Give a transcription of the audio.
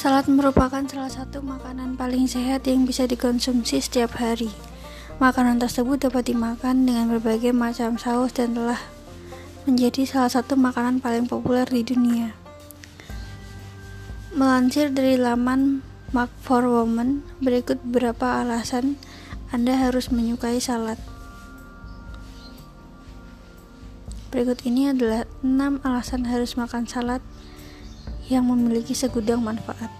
Salad merupakan salah satu makanan paling sehat yang bisa dikonsumsi setiap hari. Makanan tersebut dapat dimakan dengan berbagai macam saus dan telah menjadi salah satu makanan paling populer di dunia. Melansir dari laman Mark for Women, berikut beberapa alasan Anda harus menyukai salad. Berikut ini adalah 6 alasan harus makan salad yang memiliki segudang manfaat.